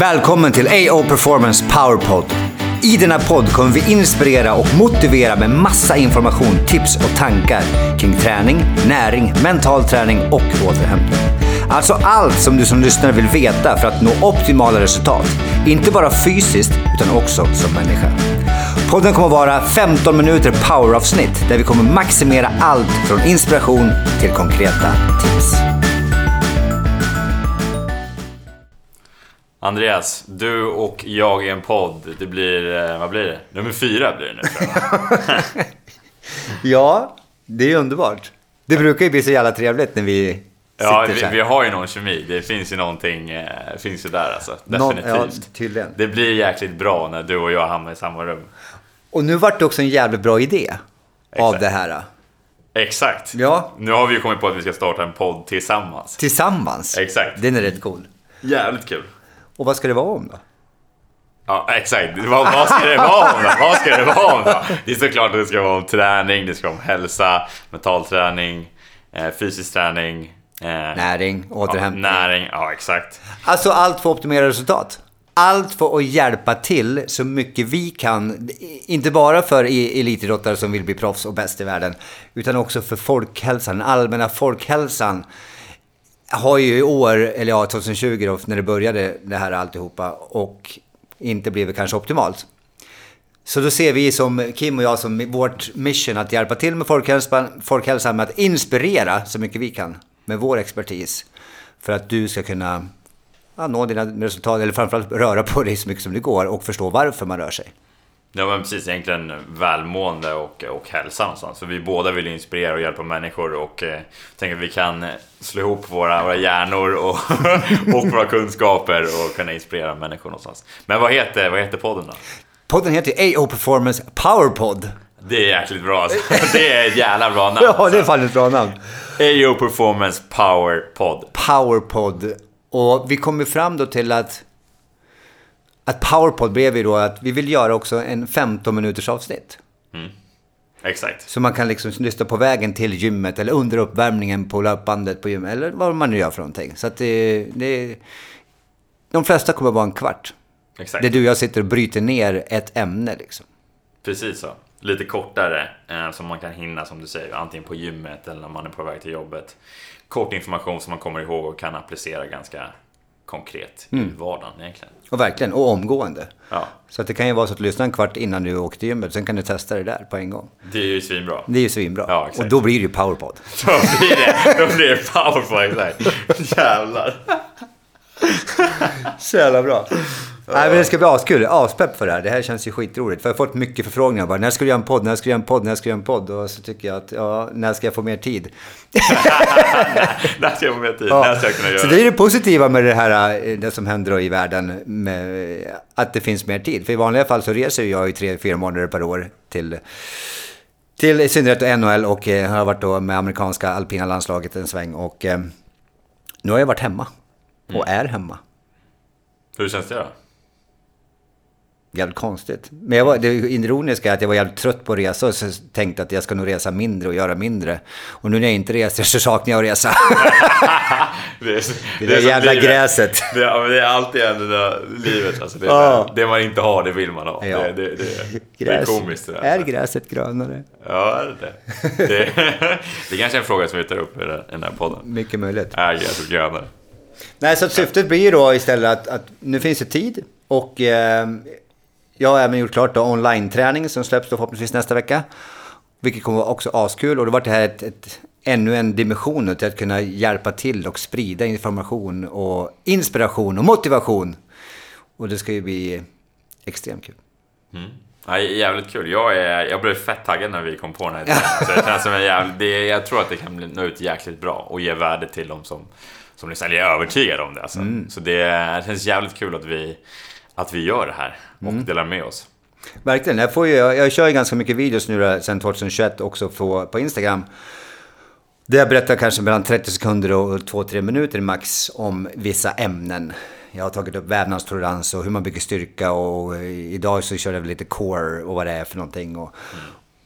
Välkommen till AO Performance Powerpod. I denna podd kommer vi inspirera och motivera med massa information, tips och tankar kring träning, näring, mental träning och återhämtning. Alltså allt som du som lyssnare vill veta för att nå optimala resultat. Inte bara fysiskt, utan också som människa. Podden kommer vara 15 minuter poweravsnitt där vi kommer maximera allt från inspiration till konkreta tips. Andreas, du och jag i en podd. Det blir, eh, vad blir det? Nummer fyra blir det nu tror jag. Ja, det är underbart. Det brukar ju bli så jävla trevligt när vi Ja, vi, vi har ju någon kemi. Det finns ju någonting, eh, finns ju där alltså. Någon- Definitivt. ja, tydligen. Det blir jäkligt bra när du och jag hamnar i samma rum. Och nu vart det också en jävligt bra idé av Exakt. det här. Exakt. Ja. Nu har vi ju kommit på att vi ska starta en podd tillsammans. Tillsammans. Exakt. Den är rätt cool. Jävligt kul. Och vad ska det vara om då? Ja, exakt. Vad, vad ska det vara om då? Vad ska det vara om då? Det är såklart att det ska vara om träning, det ska vara om hälsa, mental träning, eh, fysisk träning. Eh, Näring, ja, återhämtning. näring, ja exakt. Alltså allt för att optimera resultat. Allt för att hjälpa till så mycket vi kan. Inte bara för e- elitidrottare som vill bli proffs och bäst i världen. Utan också för folkhälsan, den allmänna folkhälsan. Har ju i år, eller ja 2020 då, när det började det här alltihopa. Och inte blivit kanske optimalt. Så då ser vi som Kim och jag som vårt mission att hjälpa till med folkhälsan, folkhälsan med att inspirera så mycket vi kan med vår expertis. För att du ska kunna ja, nå dina resultat, eller framförallt röra på dig så mycket som det går och förstå varför man rör sig. Ja men precis, egentligen välmående och, och hälsa någonstans. För vi båda vill inspirera och hjälpa människor och eh, tänker att vi kan slå ihop våra, våra hjärnor och, och våra kunskaper och kunna inspirera människor någonstans. Men vad heter, vad heter podden då? Podden heter AO Performance Powerpod. Det är jäkligt bra alltså. Det är ett jävla bra namn. Ja, det är fan ett bra namn. AO Performance Power Pod. Powerpod. Och vi kom ju fram då till att att Powerpod blev ju då att vi vill göra också en 15 minuters avsnitt. Exakt. Så man kan liksom lyssna på vägen till gymmet eller under uppvärmningen på löpbandet på gymmet. Eller vad man nu gör för någonting. Så att det, det De flesta kommer vara en kvart. Exakt. Där du och jag sitter och bryter ner ett ämne liksom. Precis så. Lite kortare, eh, som man kan hinna som du säger, antingen på gymmet eller när man är på väg till jobbet. Kort information som man kommer ihåg och kan applicera ganska konkret i vardagen egentligen. Och verkligen, och omgående. Ja, Så att det kan ju vara så att du lyssnar en kvart innan du åker till gymmet. Sen kan du testa det där på en gång. det är ju svinbra. Det är ju svinbra. Ja, exakt. och då blir det ju powerpod. Då blir det, då blir det powerful, exakt. Jävlar. Så jävla bra. Nej, men det ska bli askul. Aspepp för det här. Det här känns ju skitroligt. För jag har fått mycket förfrågningar. Bara, när ska du göra en podd? När ska du göra en podd? När ska du göra en podd? Och så tycker jag att, ja, när ska jag få mer tid? Där ska jag få mer tid. Där ska jag kunna göra Så det är det positiva med det här, eh, det som händer i världen, med att det finns mer tid. För i vanliga fall så reser jag ju tre, fyra månader per år till, till i synnerhet NHL och eh, har varit då med amerikanska alpina landslaget en sväng. Och eh, nu har jag varit hemma. Och är hemma. Hur känns det då? Jävligt konstigt. Men jag var, det ironiska är att jag var jävligt trött på att resa och så tänkte att jag ska nog resa mindre och göra mindre. Och nu när jag inte reser så saknar jag att resa. Det, är, Det där som jävla livet. gräset. Det, det är alltid det där livet. Alltså det, är Ja. det man inte har, det vill man ha. Ja. Det, det, det, det är komiskt det där. Är gräset grönare? Ja, är det det? Det, det är kanske är en fråga som vi tar upp i den här podden. Mycket möjligt. Är gräset grönare? Nej, så syftet blir ju då istället att, att nu finns det tid och eh, jag har även gjort klart då online-träning som släpps då förhoppningsvis nästa vecka. Vilket kommer vara också askul och då var det här ett, ett, ännu en dimension till att kunna hjälpa till och sprida information och inspiration och motivation. Och det ska ju bli extremt kul. Ja, jävligt kul. Jag, är, jag blev fett taggad när vi kom på den här idén. Så det känns som en jävligt, det, jag tror att det kan nå ut jäkligt bra och ge värde till dem som, som liksom, eller jag är övertygad om det. Alltså. Så det, det känns jävligt kul att vi, att vi gör det här och delar med oss. Verkligen. Jag, får ju, jag, jag kör ju ganska mycket videos nu då, sen 2021 också på, på Instagram. Där jag berättar kanske mellan 30 sekunder och 2-3 minuter max om vissa ämnen. Jag har tagit upp vävnadstolerans och hur man bygger styrka och idag så kör jag lite core och vad det är för någonting. Och,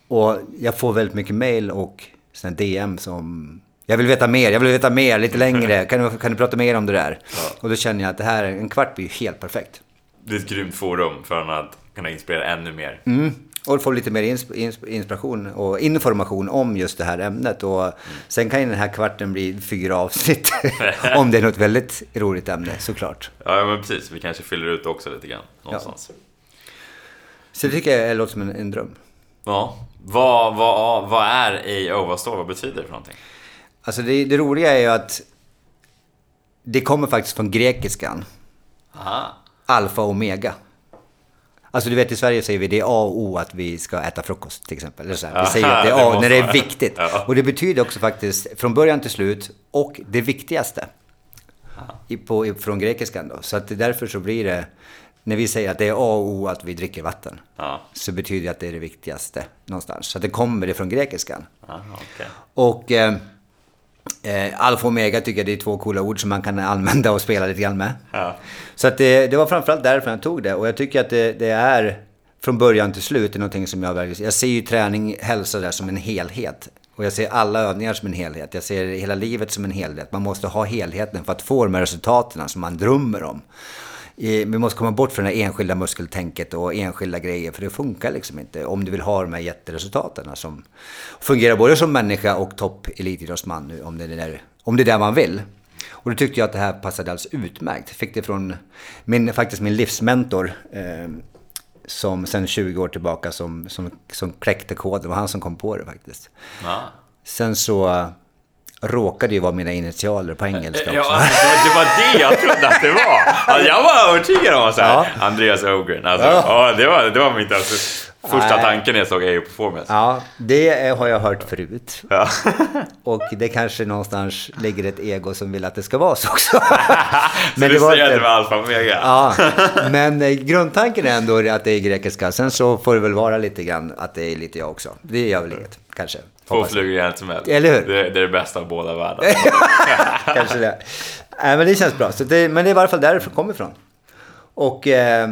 och jag får väldigt mycket mail och sen DM som Jag vill veta mer, jag vill veta mer, lite längre. Kan du, kan du prata mer om det där? Och då känner jag att det här, en kvart blir ju helt perfekt. Det är ett grymt forum för att kunna inspirera ännu mer. Mm. Och få lite mer insp insp inspiration och information om just det här ämnet. Och mm. Sen kan ju den här kvarten bli fyra avsnitt. om det är något väldigt roligt ämne, såklart. Ja, men precis. Vi kanske fyller ut också lite grann någonstans. Ja. Så det tycker jag låter som en, en dröm. Ja. Vad, vad, vad är AO? Vad står Vad betyder det för någonting? Alltså det, det roliga är ju att det kommer faktiskt från grekiskan. Aha. Alfa och omega. Alltså du vet i Sverige säger vi det är A och O att vi ska äta frukost till exempel. Eller så här. Vi säger att det är A det när det är viktigt. Och det betyder också faktiskt från början till slut och det viktigaste. I, på, från grekiskan då. Så att därför så blir det, när vi säger att det är A och O att vi dricker vatten. Ja. Så betyder det att det är det viktigaste någonstans. Så att det kommer det från grekiskan. Och eh, Eh, alfa och omega tycker jag det är två coola ord som man kan använda och spela lite grann med. Ja. Så att det, det var framförallt därför jag tog det. Och jag tycker att det, det är från början till slut är någonting som jag väljer. Jag ser ju träning, hälsa där som en helhet. Och jag ser alla övningar som en helhet. Jag ser hela livet som en helhet. Man måste ha helheten för att få de här resultaten som man drömmer om vi måste komma bort från det enskilda muskeltänket och enskilda grejer, för det funkar liksom inte om du vill ha de här jätteresultaten som fungerar både som människa och topp elitidrottsman nu, om det, är där, om det är där man vill. Och då tyckte jag att det här passade alldeles utmärkt. Fick det från min, faktiskt min livsmentor, eh, som sen 20 år tillbaka som, som, som kläckte koden. Det var han som kom på det faktiskt. Ja. Sen så råkade ju vara mina initialer på engelska också. Ja, det var det jag trodde att det var. Alltså, jag var övertygad om att ja. Andreas Ogren. Alltså, ja. det, var, det var mitt alltså, första tanken när jag såg EU Performance. Ja, det har jag hört förut. Ja. Och det kanske någonstans ligger ett ego som vill att det ska vara så också. men så det säger att det var alfa och omega? Ja, men eh, grundtanken är ändå att det är grekiska. Sen så får det väl vara lite grann att det är lite jag också. Det gör väl inget, kanske. Två flugor i en smäll. Eller hur? Det, det, är det bästa av båda världar. Kanske det. Nej, men det känns bra. Så det, men det är i varje fall där det kommer ifrån. Och eh,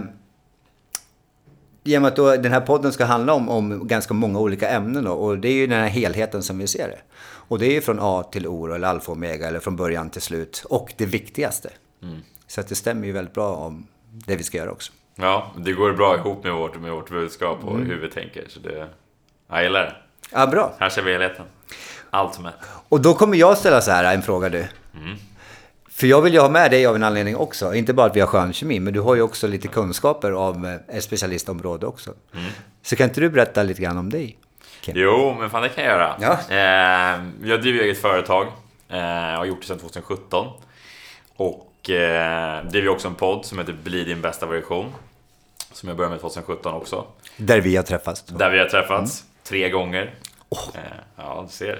i och med att då, den här podden ska handla om, om ganska många olika ämnen då, och det är ju den här helheten som vi ser det. Och det är ju från A till O, eller alfa och omega, eller från början till slut. Och det viktigaste. Mm. Så att det stämmer ju väldigt bra om det vi ska göra också. Ja, det går bra ihop med vårt, med vårt budskap och mm. hur vi tänker. Så det, jag gillar det. Ja, bra. Här ser vi helheten. Allt är. Och då kommer jag ställa så här en fråga du. Mm. För jag vill ju ha med dig av en anledning också. Inte bara att vi har skön kemi, men du har ju också lite kunskaper om eh, ett specialistområde också. Mm. Så kan inte du berätta lite grann om dig? Ken? Jo, men fan det kan jag göra. Ja. Eh, jag driver eget företag eh, har gjort det sedan 2017. Och eh, driver också en podd som heter Bli din bästa version. Som jag började med 2017 också. Där vi har träffats. Där vi har träffats. Mm. Tre gånger. Oh. Ja, du ser.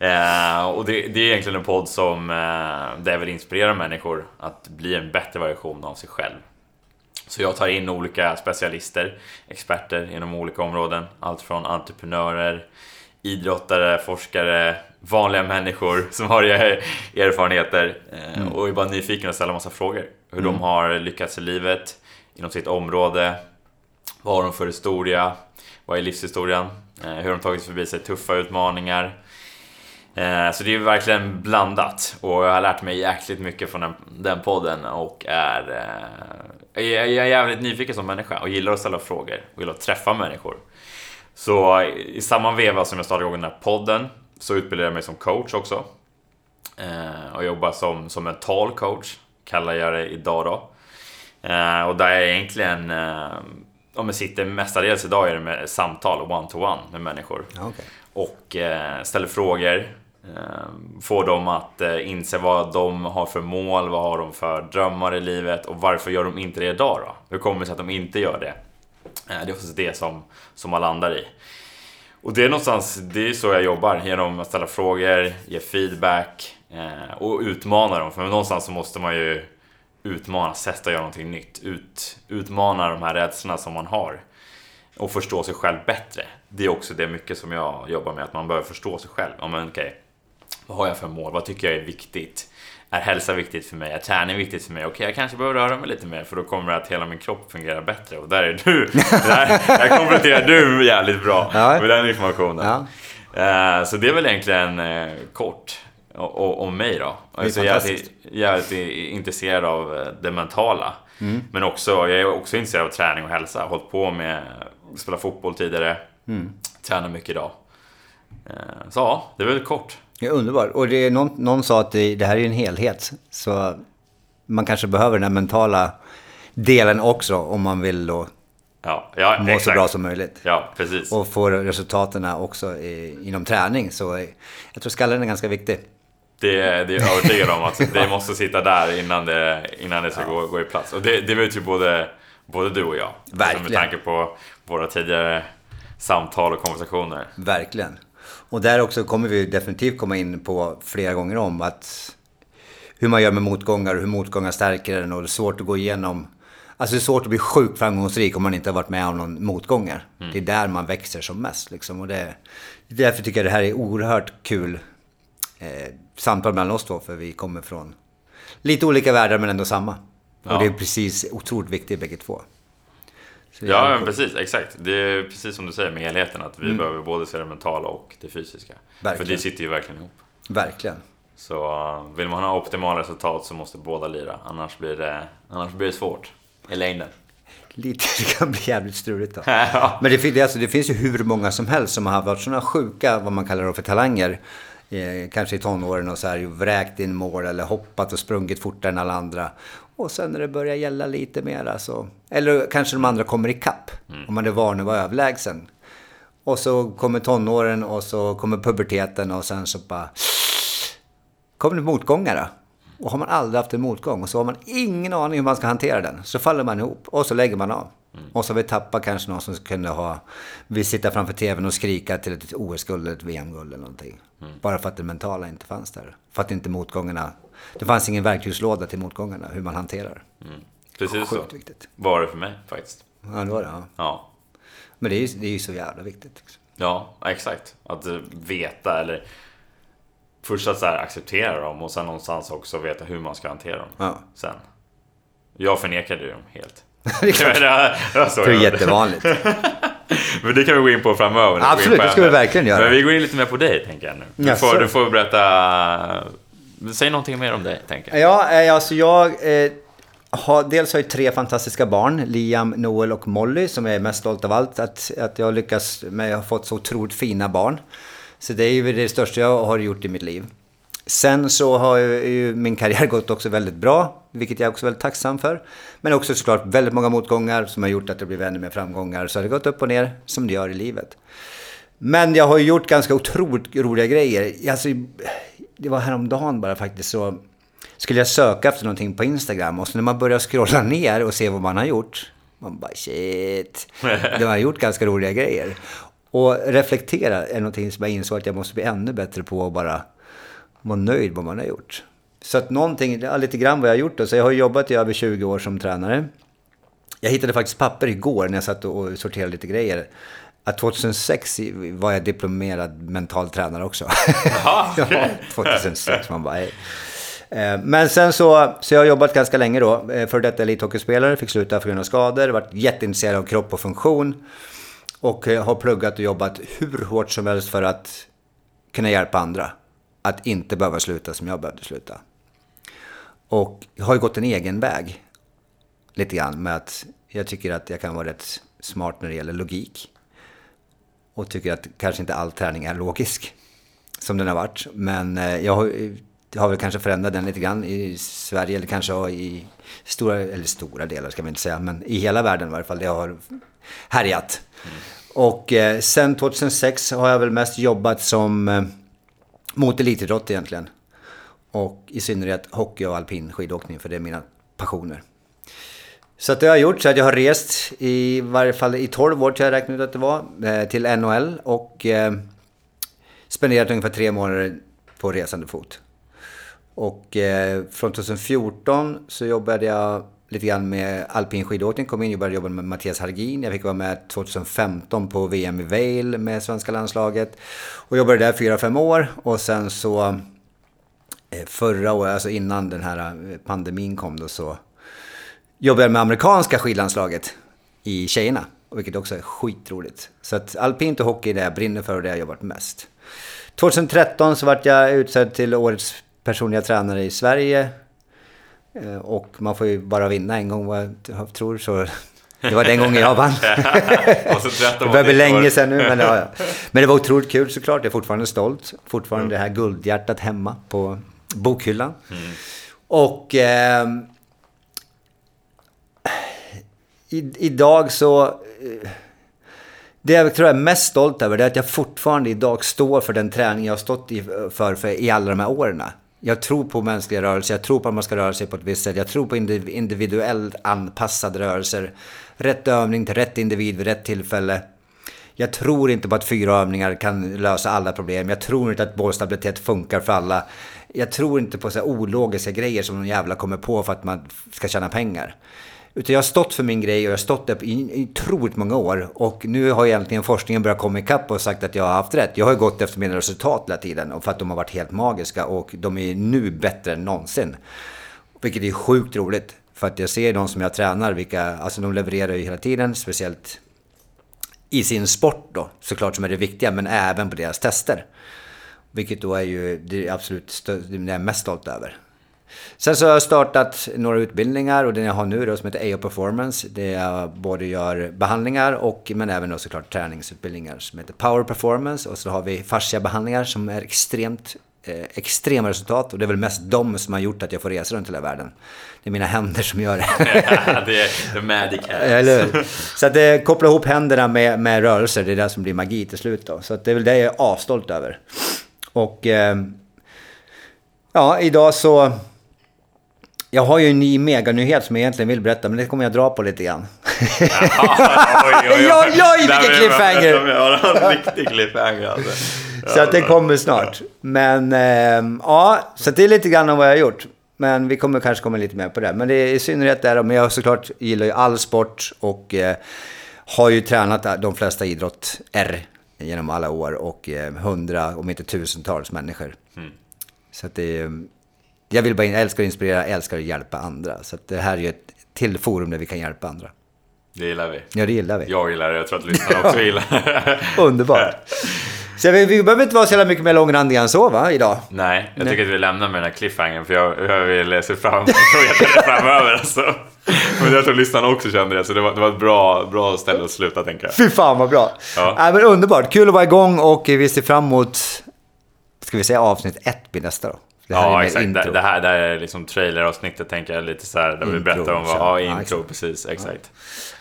eh, och det, det, är egentligen en podd som eh, där jag vill inspirera människor att bli en bättre version av sig själv. Så jag tar in olika specialister, experter inom olika områden. Allt från entreprenörer, idrottare, forskare, vanliga människor som har erfarenheter mm. och är bara nyfikna och ställa massa frågor. Hur mm. de har lyckats i livet, inom sitt område, vad har de för historia, vad är livshistorien, Eh, hur de tagit förbi sig tuffa utmaningar. Eh, så det är verkligen blandat och jag har lärt mig jäkligt mycket från den, den podden och är, eh, jag är jävligt nyfiken som människa och gillar att ställa frågor och gillar att träffa människor. Så i samma veva som jag startade igång den här podden så utbildade jag mig som coach också. Och jobbar som, som mental coach, kallar jag det idag då. Och där jag egentligen ja, men sitter mestadels idag är det med samtal one-to-one -one med människor. Okay. Och eh, ställer frågor. Eh, får dem att eh, inse vad de har för mål, vad har de för drömmar i livet och varför gör de inte det idag då? Hur kommer det sig att de inte gör det? Eh, det är oftast det som, som man landar i. Och det är någonstans, det är så jag jobbar, genom att ställa frågor, ge feedback eh, och utmana dem. För någonstans så måste man ju utmana, testa göra någonting nytt. Ut, utmana de här rädslorna som man har. Och förstå sig själv bättre. Det är också det mycket som jag jobbar med, att man behöver förstå sig själv. Ja, men okej, vad har jag för mål? Vad tycker jag är viktigt? Är hälsa viktigt för mig? Är träning viktigt för mig? Okej, jag kanske behöver röra mig lite mer för då kommer det att hela min kropp fungerar bättre. Och där är du! där, där kompletterar du jävligt bra med den informationen. Ja. Uh, så det är väl egentligen uh, kort och, och, mig då. Alltså, jag är jävligt intresserad av eh, det mentala. Mm. Men också, jag är också intresserad av träning och hälsa. Hållit på med, spela fotboll tidigare. Mm. Tränar mycket idag. Eh, Så ja, det är väl kort. Är underbart. Och det är någon, någon sa att det, det här är en helhet. Så man kanske behöver den här mentala delen också om man vill då Ja, ja må så exakt. bra som möjligt. Ja, precis. Och få resultaten också i, inom träning. Så jag tror skallen är ganska viktig. Det, det är jag övertygad om att det måste sitta där innan det, innan det ska gå, gå i plats. Och det, det vet ju både, både du och jag. Alltså Verkligen. Med tanke på våra tidigare samtal och konversationer. Verkligen. Och där också kommer vi definitivt komma in på flera gånger om att hur man gör med motgångar och hur motgångar stärker en och det är svårt att gå igenom. Alltså det är svårt att bli sjukt framgångsrik om man inte har varit med om någon motgångar. Det är där man växer som mest. Liksom. Och det, därför tycker jag det här är oerhört kul eh, samtal mellan oss två. För vi kommer från lite olika världar men ändå samma. Ja. Och det är precis otroligt viktigt bägge två. Ja, men precis. Exakt. Det är precis som du säger med helheten. Att vi behöver både se det mentala och det fysiska. För Verkligen. det sitter ju verkligen ihop. Verkligen. Så uh, vill man ha optimala resultat så måste båda lira. Annars blir det, annars blir det svårt i längden. Lite, det kan bli jävligt struligt då. Ja. Men det, det, alltså, det finns ju hur många som helst som har varit sådana sjuka, vad man kallar det för talanger. Eh, kanske i tonåren och så här, vräkt in mål eller hoppat och sprungit fortare än alla andra. Och sen när det börjar gälla lite mer så, eller kanske de andra kommer ikapp. Om man är van att vara överlägsen. Och så kommer tonåren och så kommer puberteten och sen så bara kommer det motgångar då. Och har man aldrig haft en motgång och så har man ingen aning hur man ska hantera den. Så faller man ihop och så lägger man av. Och så har vi tappat kanske någon som kunde ha, vi sitta framför tvn och skrika till ett OS-guld eller ett VM-guld eller någonting. Bara för att det mentala inte fanns där. För att inte motgångarna, det fanns ingen verktygslåda till motgångarna, hur man hanterar. Precis så. Viktigt. Var det för mig faktiskt. Ja, det var det. Ja. Ja. Men det är ju det är så jävla viktigt. Liksom. Ja, exakt. Att eh, veta eller först att så här acceptera dem och sen någonstans också veta hur man ska hantera dem. Ja. Sen. Jag förnekade ju dem helt. det är klart. det, var är jättevanligt. Men det kan vi gå in på framöver. Absolut, det ska vi verkligen göra. Men vi går in lite mer på dig, tänker jag nu. Du, Jaså? får, du får berätta... Säg någonting mer om dig, tänker jag. Ja, eh, alltså jag eh, har, dels har jag tre fantastiska barn, Liam, Noel och Molly, som jag är mest stolt av allt. Att, att jag har lyckats med, jag har fått så otroligt fina barn. Så det är ju det största jag har gjort i mitt liv. Sen så har ju, min karriär gått också väldigt bra, vilket jag är också väldigt tacksam för. Men också såklart väldigt många motgångar som har gjort att det blivit ännu mer framgångar. Så det har gått upp och ner som det gör i livet. Men jag har ju gjort ganska otroligt roliga grejer. Alltså, det var häromdagen bara faktiskt så skulle jag söka efter någonting på Instagram och så när man börjar scrolla ner och se vad man har gjort. Man bara shit. Det har gjort ganska roliga grejer. Och reflektera är någonting som jag insåg att jag måste bli ännu bättre på att bara vara nöjd med vad man har gjort. Så att någonting, lite grann vad jag har gjort då. Så jag har jobbat i över 20 år som tränare. Jag hittade faktiskt papper igår när jag satt och sorterade lite grejer. Att 2006 var jag diplomerad mental tränare också. Jaha, ja, okej. 2006, man bara hej. Eh, Men sen så, så jag har jobbat ganska länge då. Eh, För detta elithockeyspelare, fick sluta för grund av skador. Varit jätteintresserad av kropp och funktion. Och eh, har pluggat och jobbat hur hårt som helst för att kunna hjälpa andra. Att inte behöva sluta som jag behövde sluta. Och jag har ju gått en egen väg. Lite grann med att jag tycker att jag kan vara rätt smart när det gäller logik. Och tycker att kanske inte all träning är logisk. Som den har varit. Men eh, jag har, jag har väl kanske förändrat den lite grann i Sverige. Eller kanske i stora, eller stora delar ska man inte säga. Men i hela världen i varje fall. Det har härjat. Och eh, sen 2006 har jag väl mest jobbat som eh, mot elitidrott egentligen. Och i synnerhet hockey och alpin skidåkning för det är mina passioner. Så att det har jag gjort så att jag har rest i varje fall i 12 år tror jag räknade ut att det var. Eh, till NHL och eh, spenderat ungefär tre månader på resande fot. Och eh, från 2014 så jobbade jag lite grann med alpin skidåkning. Kom in och började jobba med Mattias Hargin. Jag fick vara med 2015 på VM i Vail med svenska landslaget. Och jobbade där fyra fem år. Och sen så eh, förra året, alltså innan den här eh, pandemin kom då så jobbade jag med amerikanska skidlandslaget i tjejerna. Vilket också är skitroligt. Så att alpint och hockey är det jag brinner för och det jag jobbat mest. 2013 så vart jag utsedd till årets personliga tränare i Sverige. Eh, Och man får ju bara vinna en gång vad jag tror. Så det var den gången jag vann. Och så 13 Det börjar bli länge sedan nu. Men, ja, ja. men det var otroligt kul såklart. Jag är fortfarande stolt. Fortfarande det här guldhjärtat hemma på bokhyllan. Och ehm, i, idag så... eh, Det jag tror jag är mest stolt över det är att jag fortfarande idag står för den träning jag har stått i, för, för i alla de här åren. Jag tror på mänskliga rörelser, jag tror på att man ska röra sig på ett visst sätt. Jag tror på individuellt anpassade rörelser. Rätt övning till rätt individ vid rätt tillfälle. Jag tror inte på att fyra övningar kan lösa alla problem. Jag tror inte att bålstabilitet funkar för alla. Jag tror inte på så här ologiska grejer som någon jävla kommer på för att man ska tjäna pengar. Utan jag har stått för min grej och jag har stått där i, i otroligt många år. Och nu har egentligen forskningen börjat komma ikapp och sagt att jag har haft rätt. Jag har ju gått efter mina resultat hela tiden och för att de har varit helt magiska och de är nu bättre än någonsin. Vilket är sjukt roligt. För att jag ser de som jag tränar, vilka, alltså de levererar ju hela tiden, speciellt i sin sport då, såklart som är det viktiga, men även på deras tester. Vilket då är ju det absolut stö- det jag är mest stolt över. Sen så har jag startat några utbildningar och den jag har nu då som heter AO Performance. Det jag både gör behandlingar och men även då såklart träningsutbildningar som heter Power Performance. Och så har vi fasciabehandlingar som är extremt eh, extrema resultat och det är väl mest de som har gjort att jag får resa runt hela världen. Det är mina händer som gör det. det är the magic hands. Eller? Så att det koppla ihop händerna med, med rörelser, det är det som blir magi till slut då. Så att det är väl det jag är asstolt över. Och eh, ja, idag så... Jag har ju en ny meganyhet som jag egentligen vill berätta, men det kommer jag dra på lite grann. oj, oj, oj. Oj, oj, vilken cliffhanger. En riktig cliffhanger alltså. Så att det kommer snart. Men eh, ja, så det är lite grann om vad jag har gjort. Men vi kommer kanske komma lite mer på det. Men det är i synnerhet där, men jag såklart gillar ju all sport och eh, har ju tränat de flesta idrott R genom alla år och eh, hundra, om inte tusentals människor. Så att det är, jag vill bara, jag älskar att inspirera, jag älskar att hjälpa andra. Så det här är ju ett till forum där vi kan hjälpa andra. Det gillar vi. Ja, det gillar vi. Jag gillar det, jag tror att lyssnarna också gillar det. Underbart. Så vi, vi behöver inte vara så jävla mycket mer långrandiga än så va, idag? Nej, jag tycker att vi lämnar med den här cliffhangern för jag, jag vill se fram emot framöver alltså. Men jag tror lyssnarna också kände det, så det var, det var ett bra, bra ställe att sluta tänker jag. Fy fan vad bra. Ja. Ja. men underbart. Kul att vara igång och vi ser fram emot, ska vi säga avsnitt ett blir nästa då? Det här är Ja, mer exakt. intro. Det, här, det här är liksom traileravsnittet tänker jag lite så här, där vi Intro, berättar om vad, ja, Ja, intro, exakt. precis, exakt.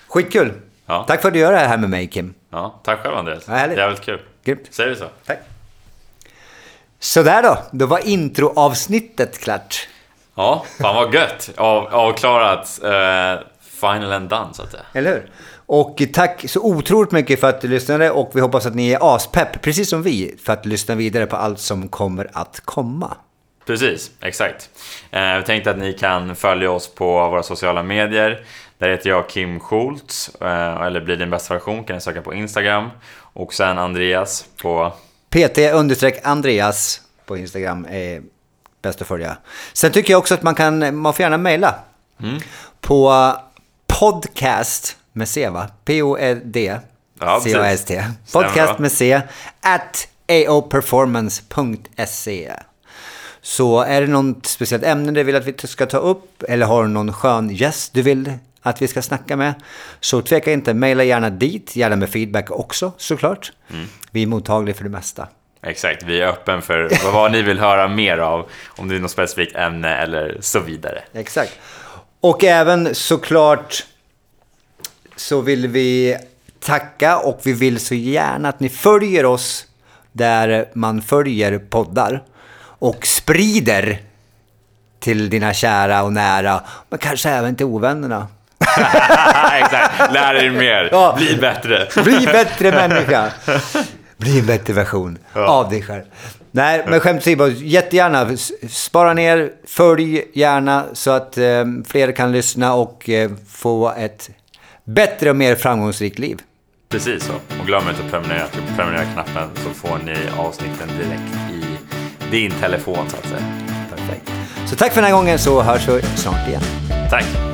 Skitkul. Ja. Tack för att du gör det här med mig Kim. Ja, tack själv Andreas. Ja, härligt. Jävligt kul. Grymt. Säger vi så? Tack. Sådär då, då var introavsnittet klart. Ja, fan vad gött. Av, avklarat. Eh, final and done så att säga. Eller hur? Och tack så otroligt mycket för att du lyssnade och vi hoppas att ni är aspepp, precis som vi, för att lyssna vidare på allt som kommer att komma. Precis, exakt. Eh, tänkte att ni kan följa oss på våra sociala medier. Där heter jag Kim Schultz, eh, eller blir din bästa version kan ni söka på Instagram. Och sen Andreas på... PT-Andreas på Instagram är bäst att följa. Sen tycker jag också att man kan, man får gärna mejla. På podcast med C va? P-O-D. C-A-S-T. Podcast med C. At aoperformance.se. Så är det något speciellt ämne du vill att vi ska ta upp eller har du någon skön gäst du vill att vi ska snacka med så tveka inte, mejla gärna dit, gärna med feedback också såklart. Mm. Vi är mottagliga för det mesta. Exakt, vi är öppen för vad, ni vill höra mer av. Om det är något specifikt ämne eller så vidare. Exakt. Och även såklart så vill vi tacka och vi vill så gärna att ni följer oss där man följer poddar och sprider till dina kära och nära, men kanske även till ovännerna. Exakt, lär er mer, Ja. bli bättre. Bli bättre människa. Bli en bättre version Ja. av dig själv. Nej, men skämt åsido, jättegärna spara ner, följ gärna så att eh, fler kan lyssna och eh, få ett bättre och mer framgångsrikt liv. Precis så. Och glöm inte att prenumerera. Tryck på prenumerera-knappen så får ni avsnitten direkt din telefon så att säga. Perfekt. Så tack för den här gången så hörs vi snart igen. Tack!